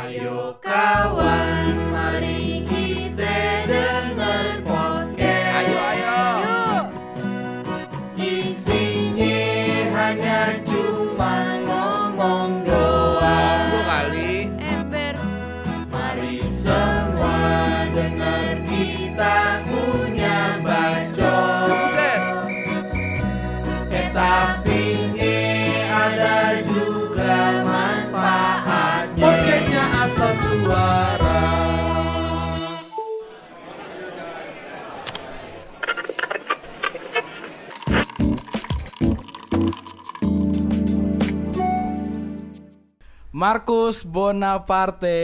Ayokawa. Markus Bonaparte.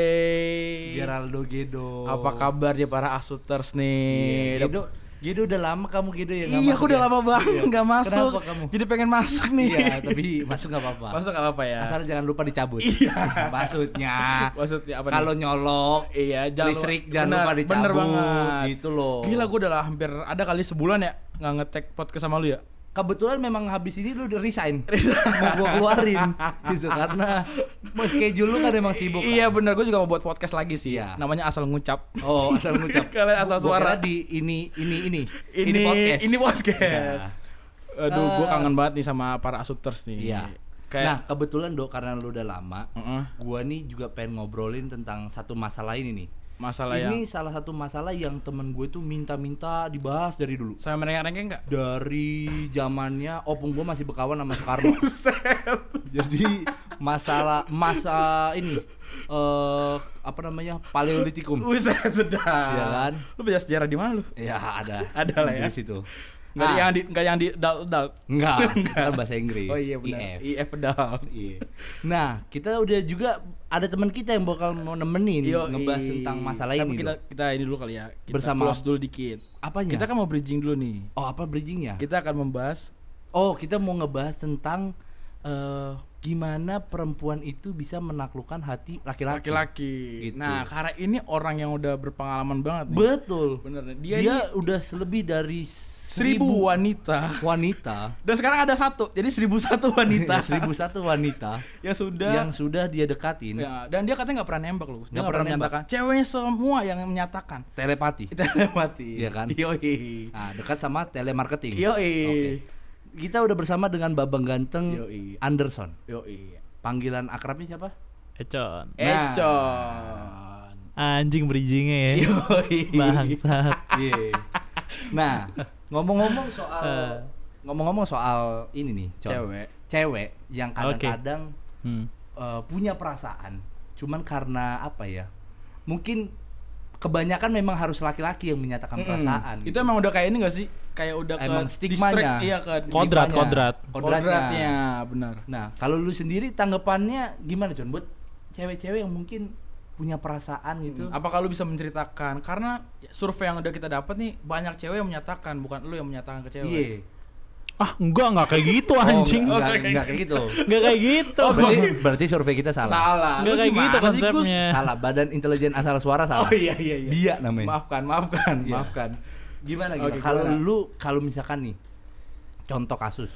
Geraldo Gedo. Apa kabarnya para asuters nih? Iya, Gedo, Gedo udah lama kamu Gedo ya Iya, aku udah ya? lama banget Iya. nggak masuk. Kenapa kamu? Jadi pengen masuk nih. Iya, tapi masuk nggak apa-apa. Masuk nggak apa-apa ya? Asal jangan lupa dicabut. Iya. Maksudnya. Maksudnya apa nih? Kalau nyolok Iya, jangan listrik lupa- jangan bener, lupa dicabut. bener banget. Gitu loh. Gila gue udah hampir ada kali sebulan ya nggak ngetek podcast sama lu ya. Kebetulan memang habis ini lu udah resign. mau gua keluarin gitu karena mau schedule lu kan emang sibuk. kan? Iya bener, gue juga mau buat podcast lagi sih. Iya. Namanya asal ngucap. Oh, asal ngucap. Kalian asal suara. di ini ini ini Ini podcast. Ini podcast. Iya. Aduh, gue Ah. kangen banget nih sama para asuters nih. Iya. Kayak Nah, kebetulan dok karena lu udah lama, Heeh. gua nih juga pengen ngobrolin tentang satu masalah ini nih. Masalah ini yang salah satu masalah yang temen gue tuh minta-minta dibahas dari dulu. saya merengek-rengek enggak? Dari zamannya opung gue masih berkawan sama Soekarno. Jadi masalah masa ini eh apa namanya paleolitikum. Sedap. Iya kan? Lu belajar sejarah di mana lu? Ya ada. Ada lah ya. Di situ. Enggak Nah, yang di enggak yang di dal dal. enggak, kan bahasa Inggris. Oh iya benar. IF. IF pedal. Iya. Nah, kita udah juga ada teman kita yang bakal mau nemenin Yo, ngebahas i- tentang masalah Tapi ini. kita Dok. kita ini dulu kali ya. Kita Bersama- close dulu dikit. Apanya? Kita kan mau bridging dulu nih. Oh, apa bridgingnya? Kita akan membahas Oh, kita mau ngebahas tentang eh gimana perempuan itu bisa menaklukkan hati laki-laki. laki-laki. Gitu. Nah, karena ini orang yang udah berpengalaman banget nih. Betul. Bener. Dia, Dia, ini udah lebih dari seribu wanita. wanita. Dan sekarang ada satu. Jadi seribu satu wanita seribu satu wanita yang sudah yang sudah dia dekatin Ya, dan dia katanya nggak pernah nembak loh. Nggak pernah menyatakan. Ceweknya semua yang menyatakan. telepati. Mati. Iya kan? Yoi. Nah, dekat sama telemarketing. Yoi. Oke. Kita udah bersama dengan Babang Ganteng Yoi. Anderson. Yoi. Panggilan akrabnya siapa? Econ Nah. Econ. Anjing bridgingnya ya Yoi. Bangsat Iya. Nah, ngomong-ngomong soal Eh. ngomong-ngomong soal ini nih, Con. Cewek. Cewek yang kadang-kadang hmm. eh, punya perasaan, cuman karena apa ya? Mungkin kebanyakan memang harus laki-laki yang menyatakan perasaan. Itu emang udah kayak ini gak sih? Kayak udah Emang ke stigmanya. distract, iya ke Kodrat, Stigmanya. kodrat. Kodratnya. kodratnya, benar. Nah, kalau lu sendiri tanggapannya gimana, Con? Buat cewek-cewek yang mungkin punya perasaan gitu. Apakah lu bisa menceritakan? Karena survei yang udah kita dapat nih banyak cewek yang menyatakan, bukan lu yang menyatakan ke cewek. Iya. Ah enggak enggak kayak gitu anjing Oh, enggak, Oh, enggak, enggak kayak gitu. Enggak kayak gitu berarti, berarti survei kita salah. Salah. Enggak kayak gitu konsepnya Salah, Badan Intelijen Asal Suara salah. Oh iya iya iya. Dia namanya. Maafkan, maafkan, Iya. maafkan. Gimana gimana? Kalau gimana? lu kalau misalkan nih contoh kasus.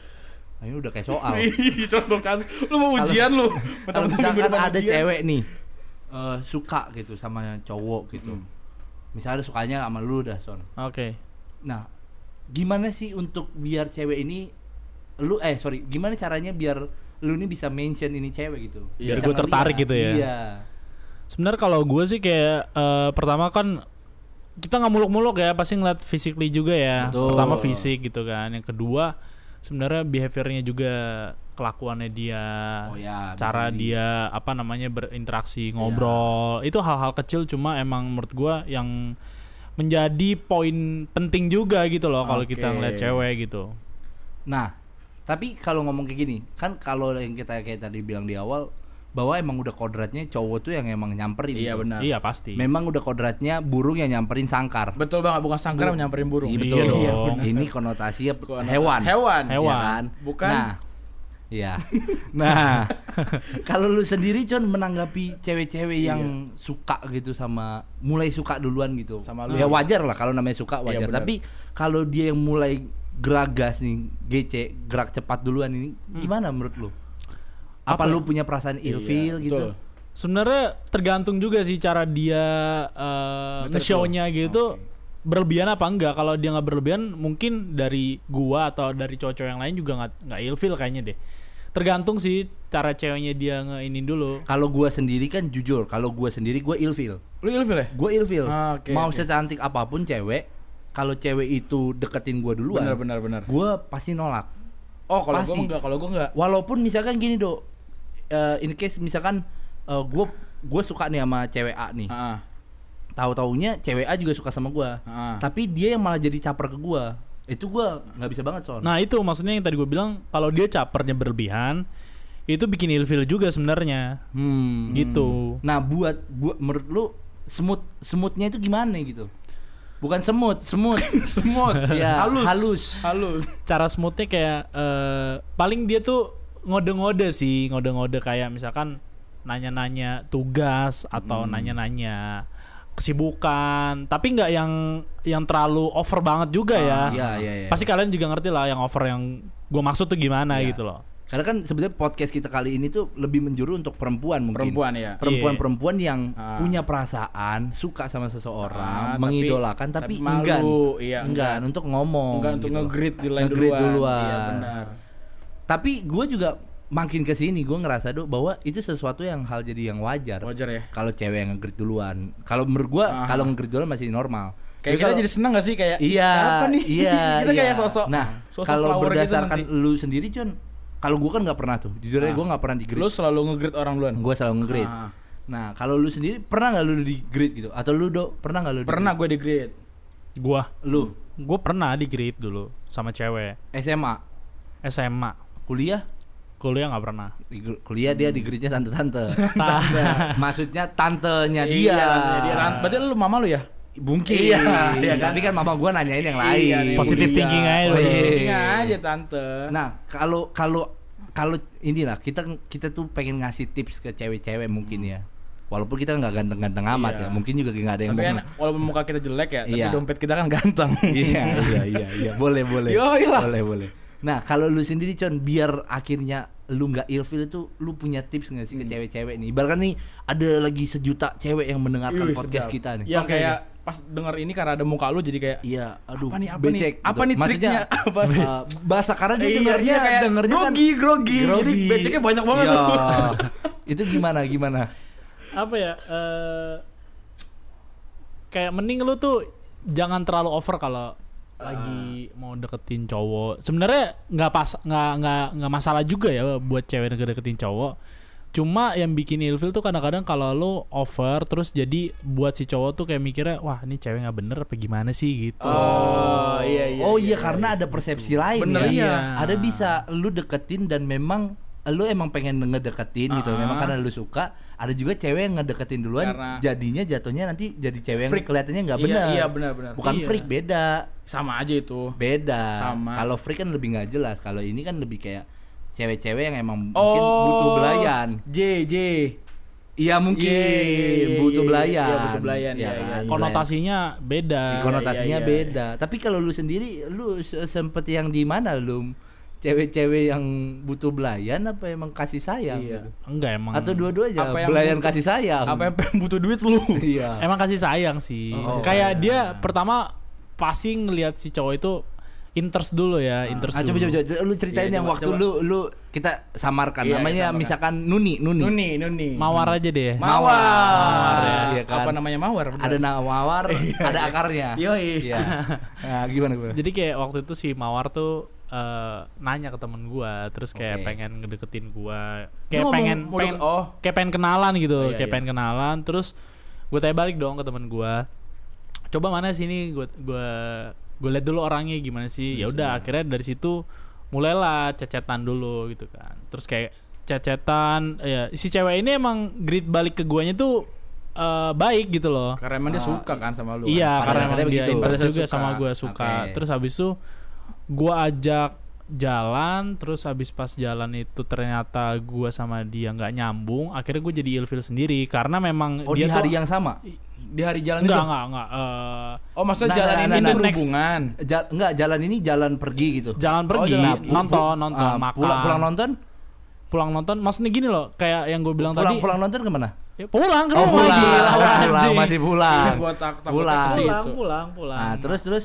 Nah, ini udah kayak soal. Contoh kasus, lu mau ujian lu. Kalau misalkan ada ujian. cewek nih eh, suka gitu sama cowok gitu. Hmm. Misalnya sukanya sama lu dah, Son. Oke Nah, gimana sih untuk biar cewek ini lu eh sorry, gimana caranya biar lu ini bisa mention ini cewek gitu? Biar Bisa gua tertarik gitu ya? Iya. Sebenarnya kalau gue sih kayak eh, Pertama kan Kita nggak muluk-muluk ya Pasti ngeliat physically juga ya Betul. Pertama fisik gitu kan Yang kedua Sebenarnya behaviornya juga Kelakuannya dia Oh ya, cara jadi. dia apa namanya berinteraksi ngobrol itu hal-hal kecil cuma emang menurut gua yang menjadi poin penting juga gitu loh kalau Oke. kita ngeliat cewek gitu Nah, tapi kalau ngomong kayak gini, kan kalau yang kita kayak tadi bilang di awal bahwa emang udah kodratnya cowok tuh yang emang nyamperin. Iya gitu. benar. iya pasti Memang udah kodratnya burung yang nyamperin sangkar. Betul banget, bukan sangkar yang nyamperin burung. Iya Iya betul. dong. Ini konotasinya hewan. Hewan. Hewan. Ya kan? Bukan- Nah, Iya. Nah, kalau lu sendiri Con menanggapi cewek-cewek yang suka gitu sama mulai suka duluan gitu. Sama lu. Ya wajar lah kalau namanya suka wajar. Iya, benar. Tapi kalau dia yang mulai geragas nih, gece, gerak cepat duluan ini gimana menurut lu? Apa, Apa lu ya? punya perasaan ilfeel Iya, gitu? betul. Sebenarnya tergantung juga sih cara dia eh, Ngatur nge-show-nya gitu berlebihan apa enggak. Kalau dia nggak berlebihan mungkin dari gua atau dari cowok-cowok yang lain juga nggak nggak ilfil kayaknya deh. Tergantung sih cara ceweknya dia ngeinin dulu. Kalau gua sendiri kan jujur, kalau gua sendiri gua ilfil. Lu ilfil ya? Gua ilfil. Ah, oke, Mau oke. secantik apa pun cewek, kalau cewek itu deketin gua duluan, Benar benar benar. gua pasti nolak. Oh, kalau gua enggak, kalau gua enggak. Walaupun misalkan gini, Dok. Eh, in case misalkan eh, gua gua suka nih sama cewek A nih. Heeh. Tahu-taunya cewek A juga suka sama gua. Heeh. Tapi dia yang malah jadi caper ke gua. Itu gua nggak bisa banget, Son. Nah itu maksudnya yang tadi gue bilang kalau dia capernya berlebihan itu bikin ilfil juga sebenarnya Hmm. gitu. Nah, buat buat menurut lu semut semutnya itu gimana gitu? Bukan semut, semut. Semut. ya, halus. halus. Halus. Cara smoothnya kayak eh, paling dia tuh ngode-ngode sih ngode-ngode kayak misalkan nanya-nanya tugas atau Hmm. nanya-nanya kesibukan tapi nggak yang yang terlalu over banget juga ya. Iya, iya, iya. Pasti kalian juga ngerti lah yang over yang gue maksud tuh gimana Iya. gitu loh. Karena kan sebenarnya podcast kita kali ini tuh lebih menjuru untuk perempuan mungkin. Perempuan ya. Perempuan-perempuan yang Ah. punya perasaan, suka sama Ah, seseorang, tapi- mengidolakan tapi, tapi malu, enggan. iya, enggan untuk ngomong. Enggak untuk gitu. nge-greet di duluan. duluan. Iya, benar. Tapi gue juga makin ke sini gue ngerasa tuh bahwa itu sesuatu yang hal jadi yang wajar. Wajar ya. Kalau cewek yang nge-greet duluan. Kalau menurut gue kalau nge-greet duluan masih normal. Kayak Tapi kita kalau- jadi seneng gak sih kayak Iya, siapa nih? iya, kita iya. kayak sosok Nah, sosok kalau gitu berdasarkan nanti. lu sendiri, Con, kalau gua kan nggak pernah tuh. Jujur aja Ah. gua nggak pernah di Lu selalu nge-greet orang duluan. Gua selalu nge-greet. Ah. Nah, kalau lu sendiri pernah nggak lu di greet gitu? Atau lu do pernah nggak lu di Pernah gue di-greet. Gua greet? Lu gue pernah di grade dulu sama cewek SMA, SMA kuliah, kuliah nggak pernah di kuliah dia di greetnya tante-tante. Maksudnya tantenya dia. Iya, dia. Berarti lu mama lu ya? Mungkin. Iya, iya kan? Tapi kan mama gua nanyain yang lain. Iya, Positive kuliah. thinking aja iya. Thinking aja tante. Nah, kalau kalau kalau inilah kita kita tuh pengen ngasih tips ke cewek-cewek mungkin ya. Walaupun kita nggak ganteng-ganteng amat Iya. ya, mungkin juga nggak ada yang tapi kan walaupun muka kita jelek ya, tapi Iya. dompet kita kan ganteng. iya, iya, iya, iya, boleh, boleh. Yoi lah. Boleh, boleh. Nah, kalau lu sendiri Con, biar akhirnya lu nggak ilfil itu lu punya tips nggak sih ke cewek-cewek nih? Ibaratkan nih ada lagi sejuta cewek yang mendengarkan Ih, podcast sedap. kita nih. Yang Oke, kayak pas denger ini karena ada muka lu jadi kayak Iya, aduh, Apa nih, apa becek. nih? Apa nih Maksudnya, triknya? Apa nih? eh, bahasa karena dia Iya, dengernya, iya, kayak dengernya kan grogi, grogi. Jadi beceknya banyak banget Iya. tuh. itu gimana, gimana? apa ya eh kayak mending lu tuh jangan terlalu over kalau lagi mau deketin cowok sebenarnya nggak pas nggak nggak nggak masalah juga ya buat cewek yang deketin cowok cuma yang bikin ilfil tuh kadang-kadang kalau lu over terus jadi buat si cowok tuh kayak mikirnya wah ini cewek nggak bener apa gimana sih gitu Oh, iya iya. oh iya, karena ada persepsi lain Bener, ya. iya. Ada bisa lu deketin dan memang lu emang pengen ngedeketin gitu. Ah. Memang karena lu suka. Ada juga cewek yang ngedeketin duluan. Karena- Jadinya jatuhnya nanti jadi cewek yang Freak. kelihatannya nggak Iya, benar. iya, benar, benar. Bukan Iya. freak beda. Sama aja itu. Beda. Sama. Kalau freak kan lebih nggak jelas. Kalau ini kan lebih kayak cewek-cewek yang emang mungkin butuh belayan. J J. Iya mungkin Iya, iya, iya, butuh iya, belayan. iya, butuh belayan, Iya iya, kan? iya, iya. konotasinya beda konotasinya Iya, iya, iya. beda. Tapi kalau lu sendiri lu se- sempet yang di mana lu? Cewek-cewek yang butuh belayan apa emang kasih sayang? Iya. gitu? enggak emang Atau dua-duanya Apa yang belayan butuh- kasih sayang? Apa yang butuh duit lu? Iya. Emang kasih sayang sih. Oh. Kayak dia pertama pasti ngelihat si cowok itu interest dulu ya, interest Ah, coba, dulu. coba coba lu ceritain Iya, yang coba, waktu coba. lu lu kita samarkan Iya, namanya iya, samarkan. misalkan Nuni Nuni. Nuni, Nuni. Mawar aja deh. Mawar. Mawar, ya. Iya kan? Apa namanya mawar? bener? Ada nama mawar, ada akarnya. Yoi. Iya. Nah, gimana gimana? Jadi kayak waktu itu si Mawar tuh eh, nanya ke temen gua, terus kayak Oke. pengen ngedeketin gua, Lu kayak ngomong pengen mau pengen oh. kayak pengen kenalan gitu, Oh, iya, kayak iya. pengen kenalan, terus gue tanya balik dong ke temen gua, coba mana sini gua gua gue liat dulu orangnya gimana sih, ya udah akhirnya dari situ mulailah cecetan dulu gitu kan, terus kayak cecetan, ya si cewek ini emang greet balik ke guanya tuh eh, baik gitu loh. Karena emang dia Ah, suka kan sama lu. Iya, Pada karena emang dia begitu. interest juga suka. sama gue suka. Oke. Terus habis itu gue ajak jalan, terus habis pas jalan itu ternyata gue sama dia nggak nyambung. Akhirnya gue jadi ilfil sendiri karena memang Oh dia di hari tuh yang sama? Di hari jalan enggak itu. enggak enggak eh, Oh, maksudnya Nah, jalan nah, ini nah, nah. berhubungan. Ja enggak, jalan ini jalan pergi gitu. jalan pergi jalan- pu- nonton nonton ah, makan Pulang, pulang nonton? pulang nonton maksudnya gini loh kayak yang gue bilang Pulang tadi pulang nonton ke mana? Ya, pulang ke Oh rumah pulang, pulang, anjing. masih pulang. Gua tak- takutnya pulang. situ. pulang, pulang, pulang. Nah terus terus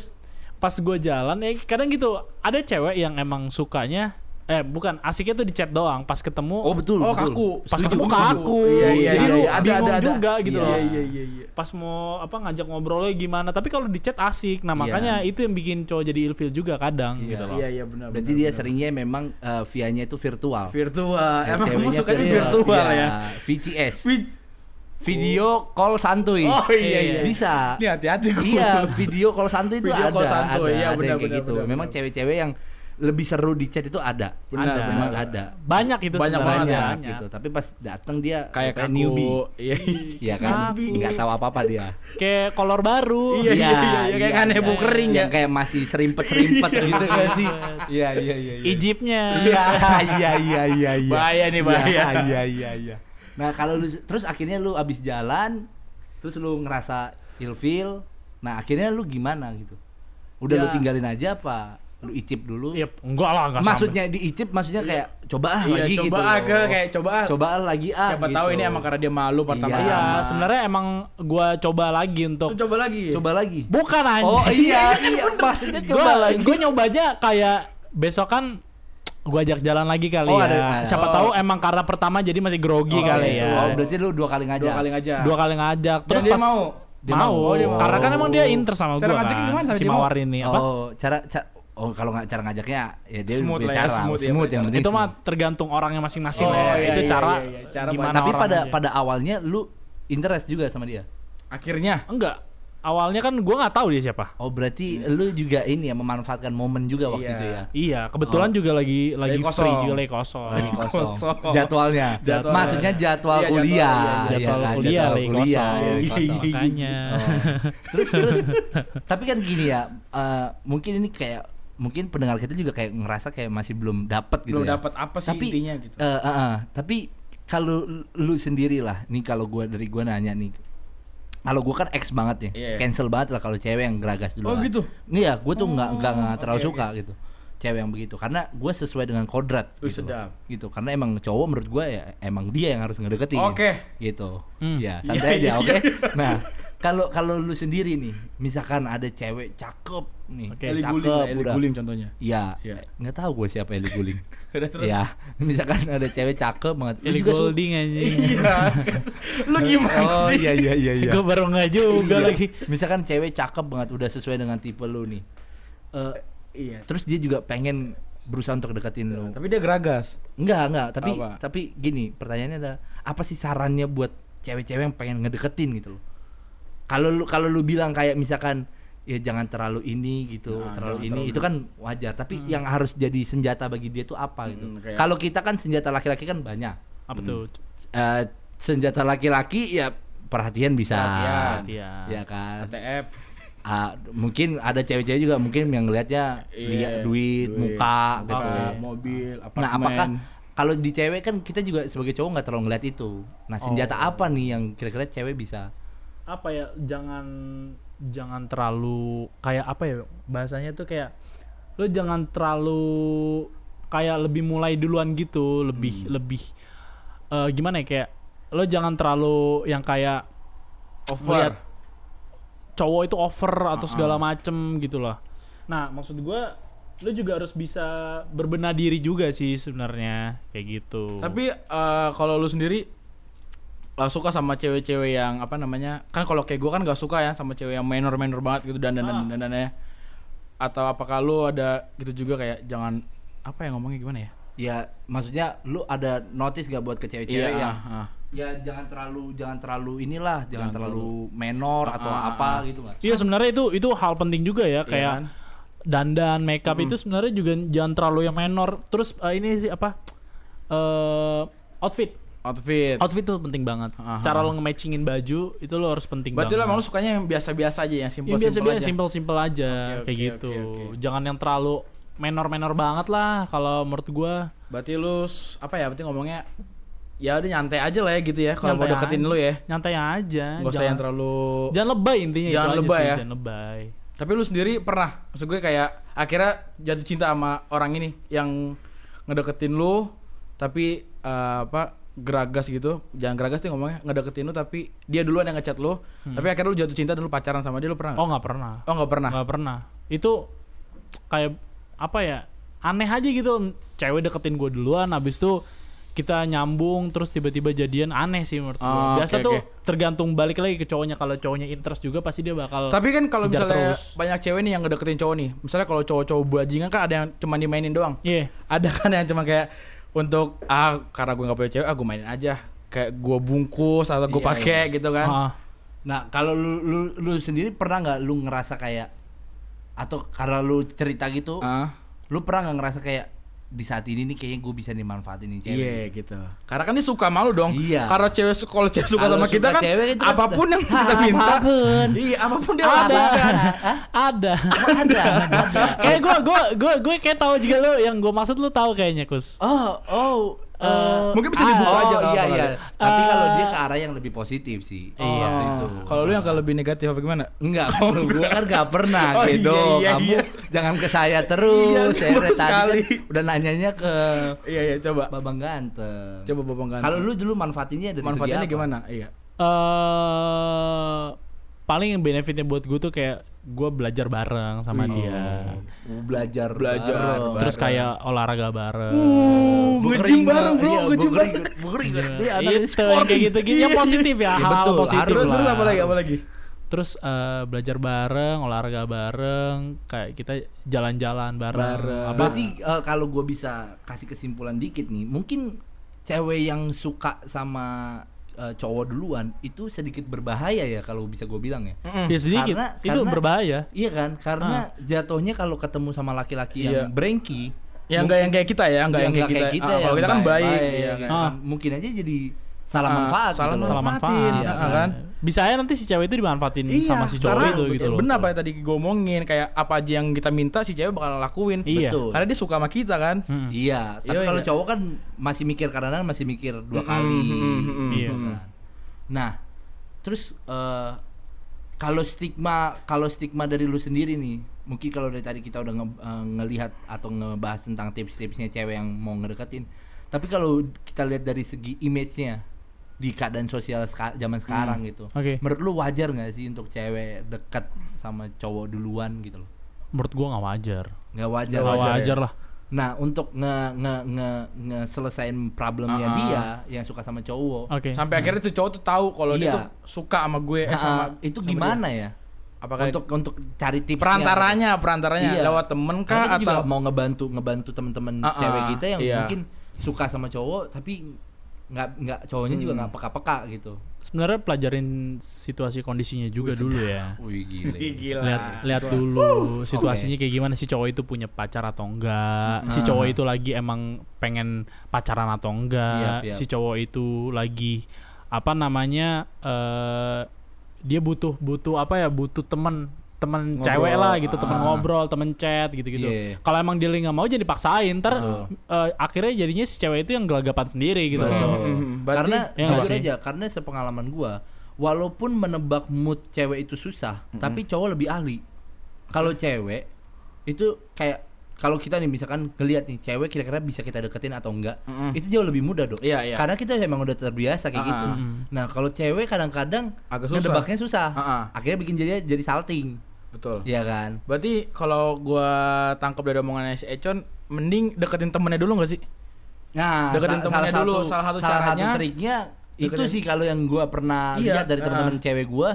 pas gue jalan ya kadang gitu ada cewek yang emang sukanya eh bukan asiknya tuh di chat doang pas ketemu oh betul Oh, betul. kaku. pas Setuju, ketemu kaku Iya, iya, jadi iya, lu iya. Ada, bingung ada, ada. juga gitu Iya, loh Iya iya iya. pas mau apa ngajak ngobrolnya gimana tapi kalau di chat asik nah Iya. makanya itu yang bikin cowok jadi ilfil juga kadang Iya. gitu loh Iya iya benar. Berarti benar, dia benar. seringnya memang eh, via-nya itu virtual. virtual. Eh, Emang kamu sukanya virtual Iya, ya? VCS. Vi- Video call santuy. Oh iya iya. Bisa. Ini hati-hati. Iya, video call santuy itu Video ada, call santuy, ada, iya, ada benar, yang kayak benar, gitu. benar, Memang cewek-cewek yang lebih seru di chat itu ada. Benar, Ada. Memang benar. ada. banyak itu Banyak sebenarnya Banyak banyak. gitu. Tapi pas datang dia Kayak kaku. newbie. Iya. Iya kan? Kaku. Nggak tahu apa-apa dia. kayak kolor baru Iya, iya, iya, iya, kayak kan heboh iya. kering Yang ya. kayak masih serimpet-serimpet gitu kan sih. Iya, iya, iya. iya. Ijipnya Iya, iya, iya, iya, iya. Bahaya nih, bahaya. Iya, iya, iya, iya. Nah, kalau lu terus akhirnya lu abis jalan, terus lu ngerasa ilfil, nah akhirnya lu gimana gitu? Udah lu Ya. tinggalin aja apa? Lu icip dulu? Iya, enggak lah, enggak Maksudnya diicip maksudnya kayak coba ah Iya, lagi coba gitu. ah, ke kayak coba ah. coba ah lagi ah. Siapa gitu. tahu ini emang karena dia malu pertama. Iya. Iya, sebenarnya emang gua coba lagi untuk Lu coba lagi. coba lagi. bukan anjing. Oh iya, iya, maksudnya coba gua, lagi. Gue nyobanya kayak besok kan gue ajak jalan lagi kali Oh, ya. ada- Siapa oh. tahu emang karena pertama jadi masih grogi Oh, kali gitu. ya. Oh, berarti lu dua kali ngajak. Dua kali ngajak. Dua kali ngajak. Dan Terus dia pas mau? Dia mau. Oh, dia mau. Karena kan emang dia inter sama Cara gue ngajaknya kan. gimana? Si Dia mau? Mawar ini apa? Oh, cara, ca- Oh, kalau nggak cara ngajaknya ya dia Smooth lah ya, cara, smooth ya, smooth punya yang cara. penting itu mah tergantung orangnya masing-masing Oh, lah ya. iya, itu iya, cara iya, iya. Cara gimana Tapi pada aja. pada awalnya lu interest juga sama dia. Akhirnya enggak. Awalnya kan gue nggak tahu dia siapa. Oh, berarti lu juga ini ya memanfaatkan momen juga waktu Iya. itu ya. Iya, kebetulan juga lagi lagi Lagi free kosong. juga lagi kosong. Lagi kosong. Kosong. Jadwalnya. Jadwalnya. Maksudnya jadwal Iya, jadwal, kuliah. iya, Iya Jadwal kan? kuliah Jadwal lagi kuliah, kosong. iya. Makanya. terus terus tapi kan gini ya eh, mungkin ini kayak mungkin pendengar kita juga kayak ngerasa kayak masih belum dapat gitu belum ya. dapat apa sih tapi intinya gitu. eh, eh, eh, tapi kalau lu sendiri lah nih kalau gua dari gua nanya nih kalau gua kan ex banget ya Iya. cancel banget lah kalau cewek yang geragas dulu Oh, gitu? iya gua tuh nggak nggak nggak terlalu oke, suka gitu cewek yang begitu karena gua sesuai dengan kodrat Wih, gitu sedap. gitu karena emang cowok menurut gua ya emang dia yang harus ngedeketin Oke. gitu Hmm. ya Iya, santai iya, aja oke iya. nah kalau kalau lu sendiri nih misalkan ada cewek cakep nih Oke. Eli cakep Guling, Eli Guling contohnya. Iya, Iya. nggak tahu gue siapa Eli Guling. Udah terus. ya, misalkan ada cewek cakep banget. Lu juga Golding anjing. Iya. Lu gimana Oh sih? iya iya iya iya. Gue baru nggak juga Iya. lagi. Misalkan cewek cakep banget udah sesuai dengan tipe lu nih. Eh, Iya. terus dia juga pengen berusaha untuk deketin lu. Tapi dia geragas. Enggak, enggak, tapi Apa? tapi gini, pertanyaannya ada apa sih sarannya buat cewek-cewek yang pengen ngedeketin gitu loh. Kalau lu kalau lu bilang kayak misalkan ya jangan terlalu ini gitu, Nah, terlalu ini terlalu itu kan wajar, tapi yang harus jadi senjata bagi dia tuh apa gitu. Hmm, kayak- Kalau kita kan senjata laki-laki kan banyak. Apa tuh? Eh, senjata laki-laki ya perhatian bisa. Perhatian. Iya. Ya kan. ATF. Ah, mungkin ada cewek-cewek juga mungkin yang ngelihatnya Iya, lihat duit, muka gitu. muka, mobil, apartemen. Nah, apakah kalau di cewek kan kita juga sebagai cowok nggak terlalu ngeliat itu. Nah, senjata Oh. apa nih yang kira-kira cewek bisa? apa ya jangan jangan terlalu kayak apa ya bahasanya tuh kayak lu jangan terlalu kayak lebih mulai duluan gitu lebih lebih eh, gimana ya kayak lo jangan terlalu yang kayak over. cowok itu over atau Ah, segala macem gitu lah nah maksud gua lu juga harus bisa berbenah diri juga sih sebenarnya kayak gitu. Tapi eh, kalau lu sendiri eh, suka sama cewek-cewek yang apa namanya? Kan kalau kayak gua kan gak suka ya sama cewek yang minor-minor banget gitu dan dan Ah. dan dandannya. Atau apakah lu ada gitu juga kayak jangan apa ya ngomongnya gimana ya? Ya, maksudnya lu ada notice gak buat ke cewek-cewek yang ah, ah. ya jangan terlalu jangan terlalu inilah, jangan, Jangan terlalu menor Ah, atau ah, apa ah. gitu nggak? Iya sebenarnya itu itu hal penting juga ya kayak kan? dandan makeup itu sebenarnya juga jangan terlalu yang menor. Terus eh, ini sih apa eh outfit outfit. outfit tuh penting banget. Aha. Cara lo nge-matchingin baju itu lo harus penting Berarti banget. emang lu sukanya yang biasa-biasa aja yang yang simpel-simpel biasa-biasa aja. simple-simple aja Oke, kayak oke, gitu. oke, oke. Jangan yang terlalu menor-menor banget lah kalau menurut gua. Berarti lu s- apa ya? Berarti ngomongnya ya udah nyantai aja lah ya gitu ya kalau mau deketin aja. lu ya. Nyantai aja. Gak usah yang terlalu jangan lebay intinya Jangan itu aja lebay sih, ya. Jangan lebay. Tapi lu sendiri pernah, maksud gue kayak akhirnya jatuh cinta sama orang ini yang ngedeketin lu, tapi eh, apa geragas gitu jangan geragas sih ngomongnya ngedeketin lu tapi dia duluan yang ngechat lu tapi akhirnya lu jatuh cinta dan lu pacaran sama dia lu pernah nggak? Oh nggak pernah. oh nggak pernah Nggak pernah. Itu kayak apa ya? Aneh aja gitu. Cewek deketin gue duluan, habis itu kita nyambung terus tiba-tiba jadian aneh sih menurut gue. Oh, Biasa oke, tuh oke. tergantung balik lagi ke cowoknya. Kalau cowoknya interest juga pasti dia bakal. tapi kan kalau misalnya terus. banyak cewek nih yang ngedeketin cowok nih misalnya kalau cowok-cowok bajingan kan ada yang cuma dimainin doang Iya. ada kan yang cuma kayak untuk ah karena gue nggak punya cewek ah gue mainin aja kayak gue bungkus atau gue Iya, pakai gitu kan Ah. Nah, kalau lu, lu lu sendiri pernah nggak lu ngerasa kayak atau karena lu cerita gitu, Ah. lu pernah nggak ngerasa kayak di saat ini nih kayaknya gue bisa dimanfaatin ini cewek. Iya gitu. Karena kan dia suka malu dong. Iya. Karena cewek kalau cewek suka Kalau sama suka kita kan cewek itu kan apa pun yang kita minta. Apa pun. Iya, apa pun dia Ada. lakukan. ada. ada, ada. kayak gue gue gue gue kayak tahu juga lo yang gue maksud lu tahu kayaknya kus. Oh, oh. Eh, Mungkin bisa dibuka oh, aja kalau iya kalau iya. ada. Tapi kalau Eh, dia ke arah yang lebih positif sih. Iya. waktu itu. Kalau lu yang kalau lebih negatif apa gimana? Enggak, kalau gue kan gak pernah Oh, gitu. iya, iya, Kamu iya. jangan ke saya terus. Iya, saya tadi kan sekali. udah nanyanya ke Iya iya coba. Babang Ganteng. Coba Babang Ganteng. Kalau lu dulu manfaatinnya dari manfaatnya segi apa? gimana? Iya. eh paling benefitnya buat gue tuh kayak gue belajar bareng sama dia. Oh, belajar Belajar bareng. Terus kayak olahraga bareng. Uh, keringet, bareng, Bro. iya, Nge-gym gua bareng. keringet. Dia sporty. kayak gitu-gitu yang Iya, positif ya, iya, hal betul. positif Terus lah. terus apa lagi? Apa lagi? Terus eh, belajar bareng, olahraga bareng, kayak kita jalan-jalan bareng. Bareng. Apa- Berarti eh, kalau gue bisa kasih kesimpulan dikit nih, mungkin cewek yang suka sama eh, cowok duluan itu sedikit berbahaya ya kalau bisa gue bilang ya. ya sedikit, Karena- itu karena- berbahaya. Iya kan? Karena jatuhnya kalau ketemu sama laki-laki Iya. yang brengki, Yang enggak yang kayak kita ya, enggak yang, kayak kita. Ah, ya, kalau kita kan baik, iya iya kan? Ah. Mungkin aja jadi salah Ah, manfaat salah gitu manfaatin, manfaat. iya kan. Kan? Bisa aja nanti si cewek itu dimanfaatin sama si cowok karena itu gitu loh. Benar apa yang tadi gue omongin kayak apa aja yang kita minta si cewek bakal lakuin. Iya. Betul. Karena dia suka sama kita kan. Hmm. Iya, tapi Iya, kalau iya. cowok kan masih mikir kadang masih mikir dua kali. mm, mm, mm, Iya. gitu kan. Nah, terus eh, kalau stigma kalau stigma dari lu sendiri nih, mungkin kalau dari tadi kita udah nge- eh, ngelihat atau ngebahas tentang tips-tipsnya cewek yang mau ngedeketin. Tapi kalau kita lihat dari segi image-nya di keadaan sosial seka- zaman sekarang gitu. Oke. Menurut lu wajar nggak sih untuk cewek dekat sama cowok duluan gitu loh? Menurut gua nggak wajar. Nggak wajar. Nggak wajar wajar, ya. lah. Nah, untuk nge nge nge ngeselesain problemnya Ah, ah. dia yang suka sama cowok. Oke. Sampai akhirnya tuh cowok tuh tahu kalau dia Iya. tuh suka sama gue eh, Nah, sama itu sama gimana ya? dia. Apakah untuk untuk cari tips perantaranya, perantaranya Iya. lewat temen Karena kah kita juga atau mau ngebantu ngebantu teman-teman Ah, ah, cewek kita yang iya. mungkin suka sama cowok tapi nggak nggak cowoknya juga Hmm. nggak peka-peka gitu. Sebenarnya pelajarin situasi kondisinya juga dulu ya. Wih gila. Ih, gila. lihat lihat dulu situasinya kayak gimana si cowok itu punya pacar atau enggak si cowok itu lagi emang pengen pacaran atau enggak Yap, yap. si cowok itu lagi apa namanya eh dia butuh butuh apa ya butuh teman teman Ngobrol, cewek lah gitu teman ah. ngobrol teman chat gitu gitu Iya. kalau emang dia nggak mau jadi dipaksain ntar Betul. eh, akhirnya jadinya si cewek itu yang gelagapan sendiri gitu loh. Mhm. Berarti- karena Ya jujur sih? aja karena sepengalaman gua walaupun menebak mood cewek itu susah tapi cowok lebih ahli kalau cewek itu kayak kalau kita nih misalkan ngelihat nih cewek kira-kira bisa kita deketin atau enggak Mm-mm. itu jauh lebih mudah dong Iya, iya. karena kita emang udah terbiasa kayak Ah, gitu ah. nah kalau cewek kadang-kadang Agak susah. ngedebaknya susah Ah, ah. akhirnya bikin jadi jadi salting betul. Iya kan Berarti kalau gua tangkap dari omongannya si Econ, mending deketin temennya dulu gak sih? Nah, Deketin sa- temennya dulu, salah satu caranya, triknya itu deketin- sih kalau yang gua pernah Iya, lihat dari teman-teman ah. cewek gua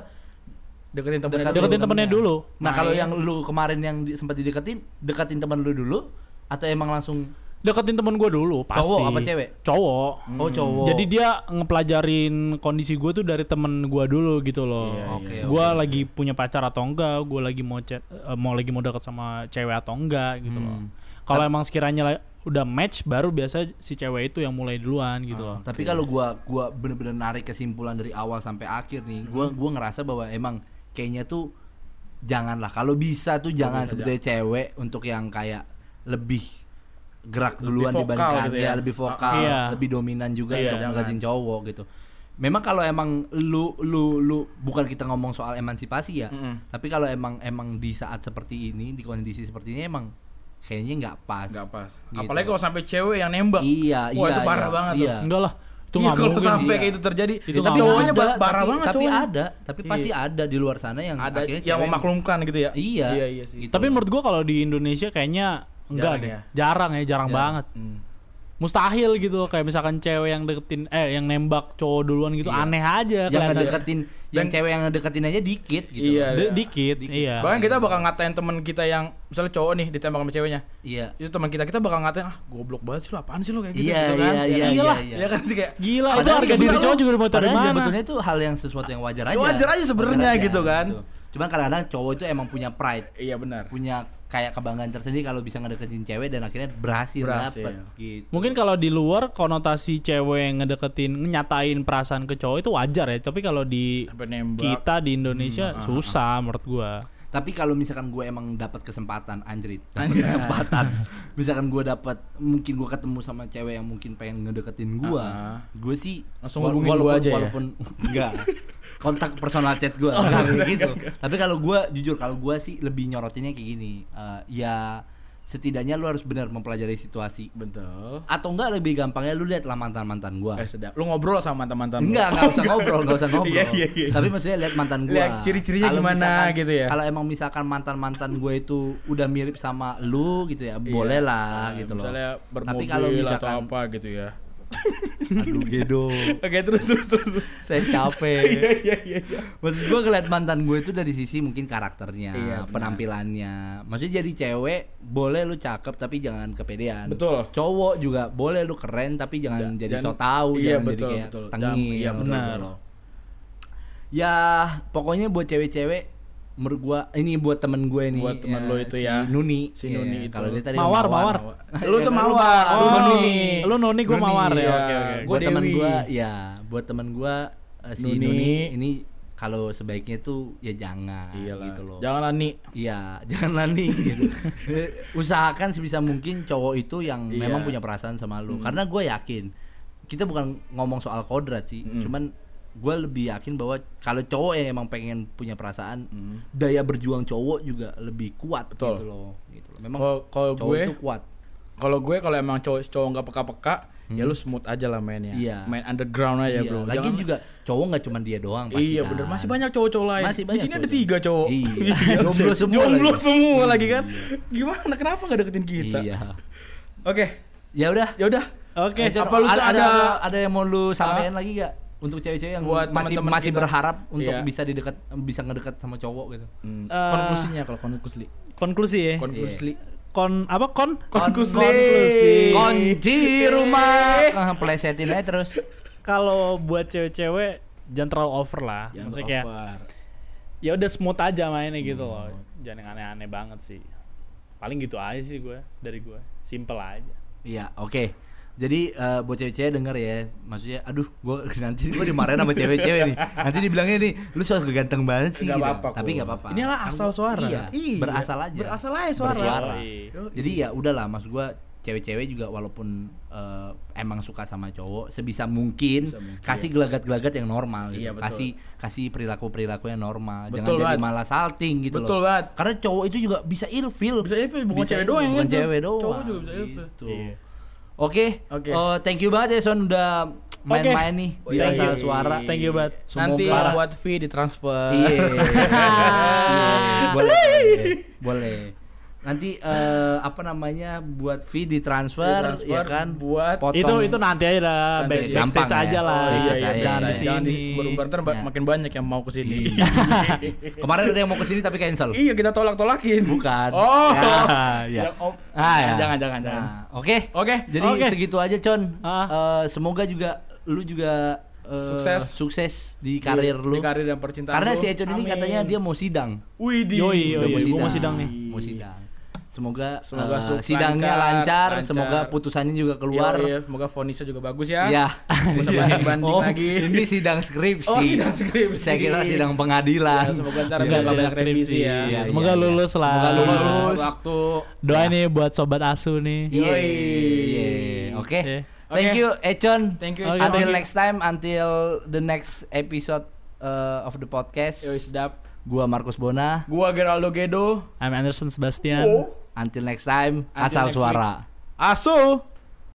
Deketin temennya dulu. deketin temennya dulu Nah, kalau Main. yang lu kemarin yang di- sempat dideketin, deketin teman lu dulu atau emang langsung deketin temen gue dulu pasti Cowok apa cewek? cowok oh cowok. Jadi dia ngepelajarin kondisi gue tuh dari temen gue dulu gitu loh. Iya, Oke, gue oke, lagi punya pacar atau enggak, gue lagi mau chat, eh, mau lagi mau deket sama cewek atau enggak gitu loh. Hmm. Kalau emang sekiranya udah match, baru biasa si cewek itu yang mulai duluan gitu loh. Tapi kalau gua gua bener-bener narik kesimpulan dari awal sampai akhir nih, gua gua ngerasa bahwa emang kayaknya tuh janganlah kalau bisa tuh jangan sebetulnya cewek untuk yang kayak lebih gerak Lebih duluan vokal dibandingkan gitu ya. ya. lebih vokal, Iya. lebih dominan juga Iya, untuk ngedeketin cowok gitu. Memang kalau emang lu lu lu bukan kita ngomong soal emansipasi ya, Mm-mm. tapi kalau emang emang di saat seperti ini, di kondisi seperti ini emang kayaknya nggak pas. Gak pas. Gitu. Apalagi kalau sampai cewek yang nembak. Iya, Wah, iya. itu parah iya, banget iya. Enggak lah, Itu Iya, nggak kalau sampai iya. kayak itu terjadi, Itu tapi nggak cowoknya ada, parah tapi, banget tapi cowoknya. ada tapi pasti ada di luar sana yang ada yang memaklumkan gitu ya. Iya. Iya, iya sih. Gitu. Tapi menurut gua kalau di Indonesia kayaknya enggak Jarang deh. ya? Jarang ya, jarang Jarang. banget. Hmm. Mustahil gitu loh kayak misalkan cewek yang deketin eh yang nembak cowok duluan gitu Iya. aneh aja yang ngedeketin yang Dan- cewek yang ngedeketin aja dikit gitu Iya. De- dikit, iya. Bahkan kita bakal ngatain teman kita yang misalnya cowok nih ditembak sama ceweknya. iya Itu teman kita kita bakal ngatain ah goblok banget sih lu apaan sih lu kayak gitu iya gitu kan. iya Ya iya kan? iya Iyalah. iya Iya kan sih kayak Gila, itu harga diri cowok juga mau padahal mana. sebetulnya itu hal yang sesuatu yang wajar aja. Wajar aja sebenarnya gitu kan. Cuman kadang-kadang cowok itu emang punya pride, Iya benar. punya kayak kebanggaan tersendiri kalau bisa ngedeketin cewek dan akhirnya berhasil, Berhasil. dapet gitu. Mungkin kalau di luar konotasi cewek yang ngedeketin nyatain perasaan ke cowok itu wajar ya, tapi kalau di kita di Indonesia Hmm, ah, susah menurut gua. Tapi kalau misalkan gue emang dapat kesempatan anjrit, dapat kesempatan. misalkan gue dapat mungkin gue ketemu sama cewek yang mungkin pengen ngedeketin gue, Ah. gue sih Langsung wala- hubungin walaupun- aja ya? Walaupun enggak. Kontak personal chat gue Oh, gitu. Tapi kalau gue jujur kalau gue sih lebih nyorotinnya kayak gini. eh, ya setidaknya lu harus benar mempelajari situasi. Betul. Atau enggak lebih gampangnya lu lihatlah mantan-mantan gue. Eh sedap. Lu ngobrol sama mantan-mantan. Enggak, enggak usah ngobrol, enggak usah ngobrol. Iya, iya, iya. Tapi maksudnya lihat mantan gua. Lihat ciri-cirinya gimana misalkan- gitu ya. Kalau emang misalkan mantan-mantan gue itu udah mirip sama lu gitu ya, boleh lah gitu loh. Misalnya bermobil Tapi kalau atau misalkan apa gitu ya. aduh gedo. Oke, terus terus terus. Saya capek. Iya iya iya. iya. Maksud gue ngeliat mantan gue itu dari sisi mungkin karakternya, Iya, penampilannya. Maksudnya jadi cewek boleh lu cakep tapi jangan kepedean. Betul. Cowok juga boleh lu keren tapi jangan Ja- jadi so tau, iya, jangan betul, jadi kayak betul. tengil. Iya, betul, gitu. Ya pokoknya buat cewek-cewek menurut gua ini buat temen gue nih Buat temen lo itu si ya. Nuni Si Iya, Nuni itu. kalau dia tadi Mawar, mawar. Lu tuh mawar, Oh, lu Nuni. Lu Nuni gua Nuni, mawar ya. iya. Oke oke. Gua buat temen gua ya buat temen gua eh, si Nuni. Nuni, ini kalau sebaiknya tuh ya jangan Iyalah. gitu loh Jangan lani. Iya, jangan lani gitu. Usahakan sebisa mungkin cowok itu yang Iya. memang punya perasaan sama lu. Karena gue yakin kita bukan ngomong soal kodrat sih, cuman gue lebih yakin bahwa kalau cowok yang emang pengen punya perasaan, daya berjuang cowok juga lebih kuat Betul. gitu loh. Gitu loh. Memang Kalau gue itu kuat. kalau gue kalau emang cowok cowok nggak peka-peka, ya lu smooth aja lah mainnya. Iya. Main underground aja, Iya, Bro. Lagi Jangan- juga cowok nggak cuma dia doang pasti Iya kan. bener masih banyak cowok-cowok lain. Masih Di banyak sini ada tiga cowok. Iya. Jomblo semua Jomblo lagi. semua lagi kan. Gimana? Kenapa nggak deketin kita? Iya. Oke, Ya udah. ya udah. Oke. Eh, Jon, Apa lu ada, ada, ada- ada yang mau lu sampaikan lagi gak untuk cewek-cewek yang Buat masih teman-teman masih kita. berharap untuk Iya. bisa didekat bisa ngedekat sama cowok gitu. Hmm, Eh, konklusinya kalau konklusi. Konklusi ya. Konklusi. Kon apa kon? Konklusi. Konklusi. Kunci rumah, ah, plesetin aja terus. Kalau buat cewek-cewek jangan terlalu over lah. Jangan Maksudnya kayak over. ya udah smooth aja mainnya gitu loh. Jangan yang aneh-aneh banget sih. Paling gitu aja sih gue dari gue. Simple aja. Iya, oke. Jadi eh, buat cewek-cewek denger ya, maksudnya, aduh, gua nanti gua dimarahin sama cewek-cewek nih. Nanti dibilangnya nih, lu soal ganteng banget sih. Gitu. apa-apa Tapi nggak apa-apa. Inilah Kan asal suara. Iya, Iya. berasal aja. Berasal aja suara. Bersuara. Yoi. Jadi ya udahlah, maksud gua cewek-cewek juga walaupun eh, emang suka sama cowok, sebisa mungkin, Sebisa mungkin. kasih gelagat-gelagat yang normal gitu. Iya, betul. kasih kasih perilaku-perilaku yang normal. Betul Jangan jadi banget. malah salting gitu Betul loh. banget. Karena cowok itu juga bisa ilfil. Bisa ilfil, bukan Bisa cewek doang yang bukan ilfil. cewek doang. Cowok juga bisa ilfil. Gitu. Iya. Oke. Oke. Oh, thank you banget ya Son udah main-main nih Oh, di iya, Asal iya. Suara. Thank you banget. Nanti Semoga- buat fee ditransfer. Iya. Iya, boleh. Boleh. Nanti eh, apa namanya buat fee ditransfer Ditransfer ya kan buat- potong. Itu itu nanti aja lah, Nanti back, aja. backstage Gampang ya. aja lah. Oh, iya, iya, aja. Jangan di di sini. berumbar ntar Iya. makin banyak yang mau ke sini. Iya. Kemarin ada yang mau ke sini tapi cancel. iya kita tolak-tolakin. Bukan. Oh. Ya, ya. Om- Ah, ya. Jangan jangan jangan. Nah, Oke. Oke. Jadi Oke. segitu aja, Con. Ah. Eh, semoga juga lu juga eh, Sukses. sukses di karir lu. Di karir dan percintaan. Karena lu. si Econ ini Amin. katanya dia mau sidang. Yoi, yoi, gua mau sidang nih. Mau sidang. Semoga, Semoga su- sidangnya lancar, lancar, semoga putusannya juga keluar. Iya, iya, semoga vonisnya juga bagus ya. Ya. Nggak usah banding-banding oh, lagi. Ini sidang skripsi. Oh, sidang skripsi. Saya kira sidang pengadilan. Ya, semoga ntar Iya, nggak iya. banyak revisi ya. Iya, Semoga iya, lulus lah. Semoga lulus Lulus. waktu. Doa nih buat sobat asu nih. Iya. Yoi. Iya. Oke. Oke. Thank Oke. you Econ. Thank you. Econ. Until next time, until the next episode uh, of the podcast. Yoi sedap. Gua Markus Bona. Gua Geraldo Gedo. I'm Anderson Sebastian. Oh. Until next time, Until asal next suara. Asu.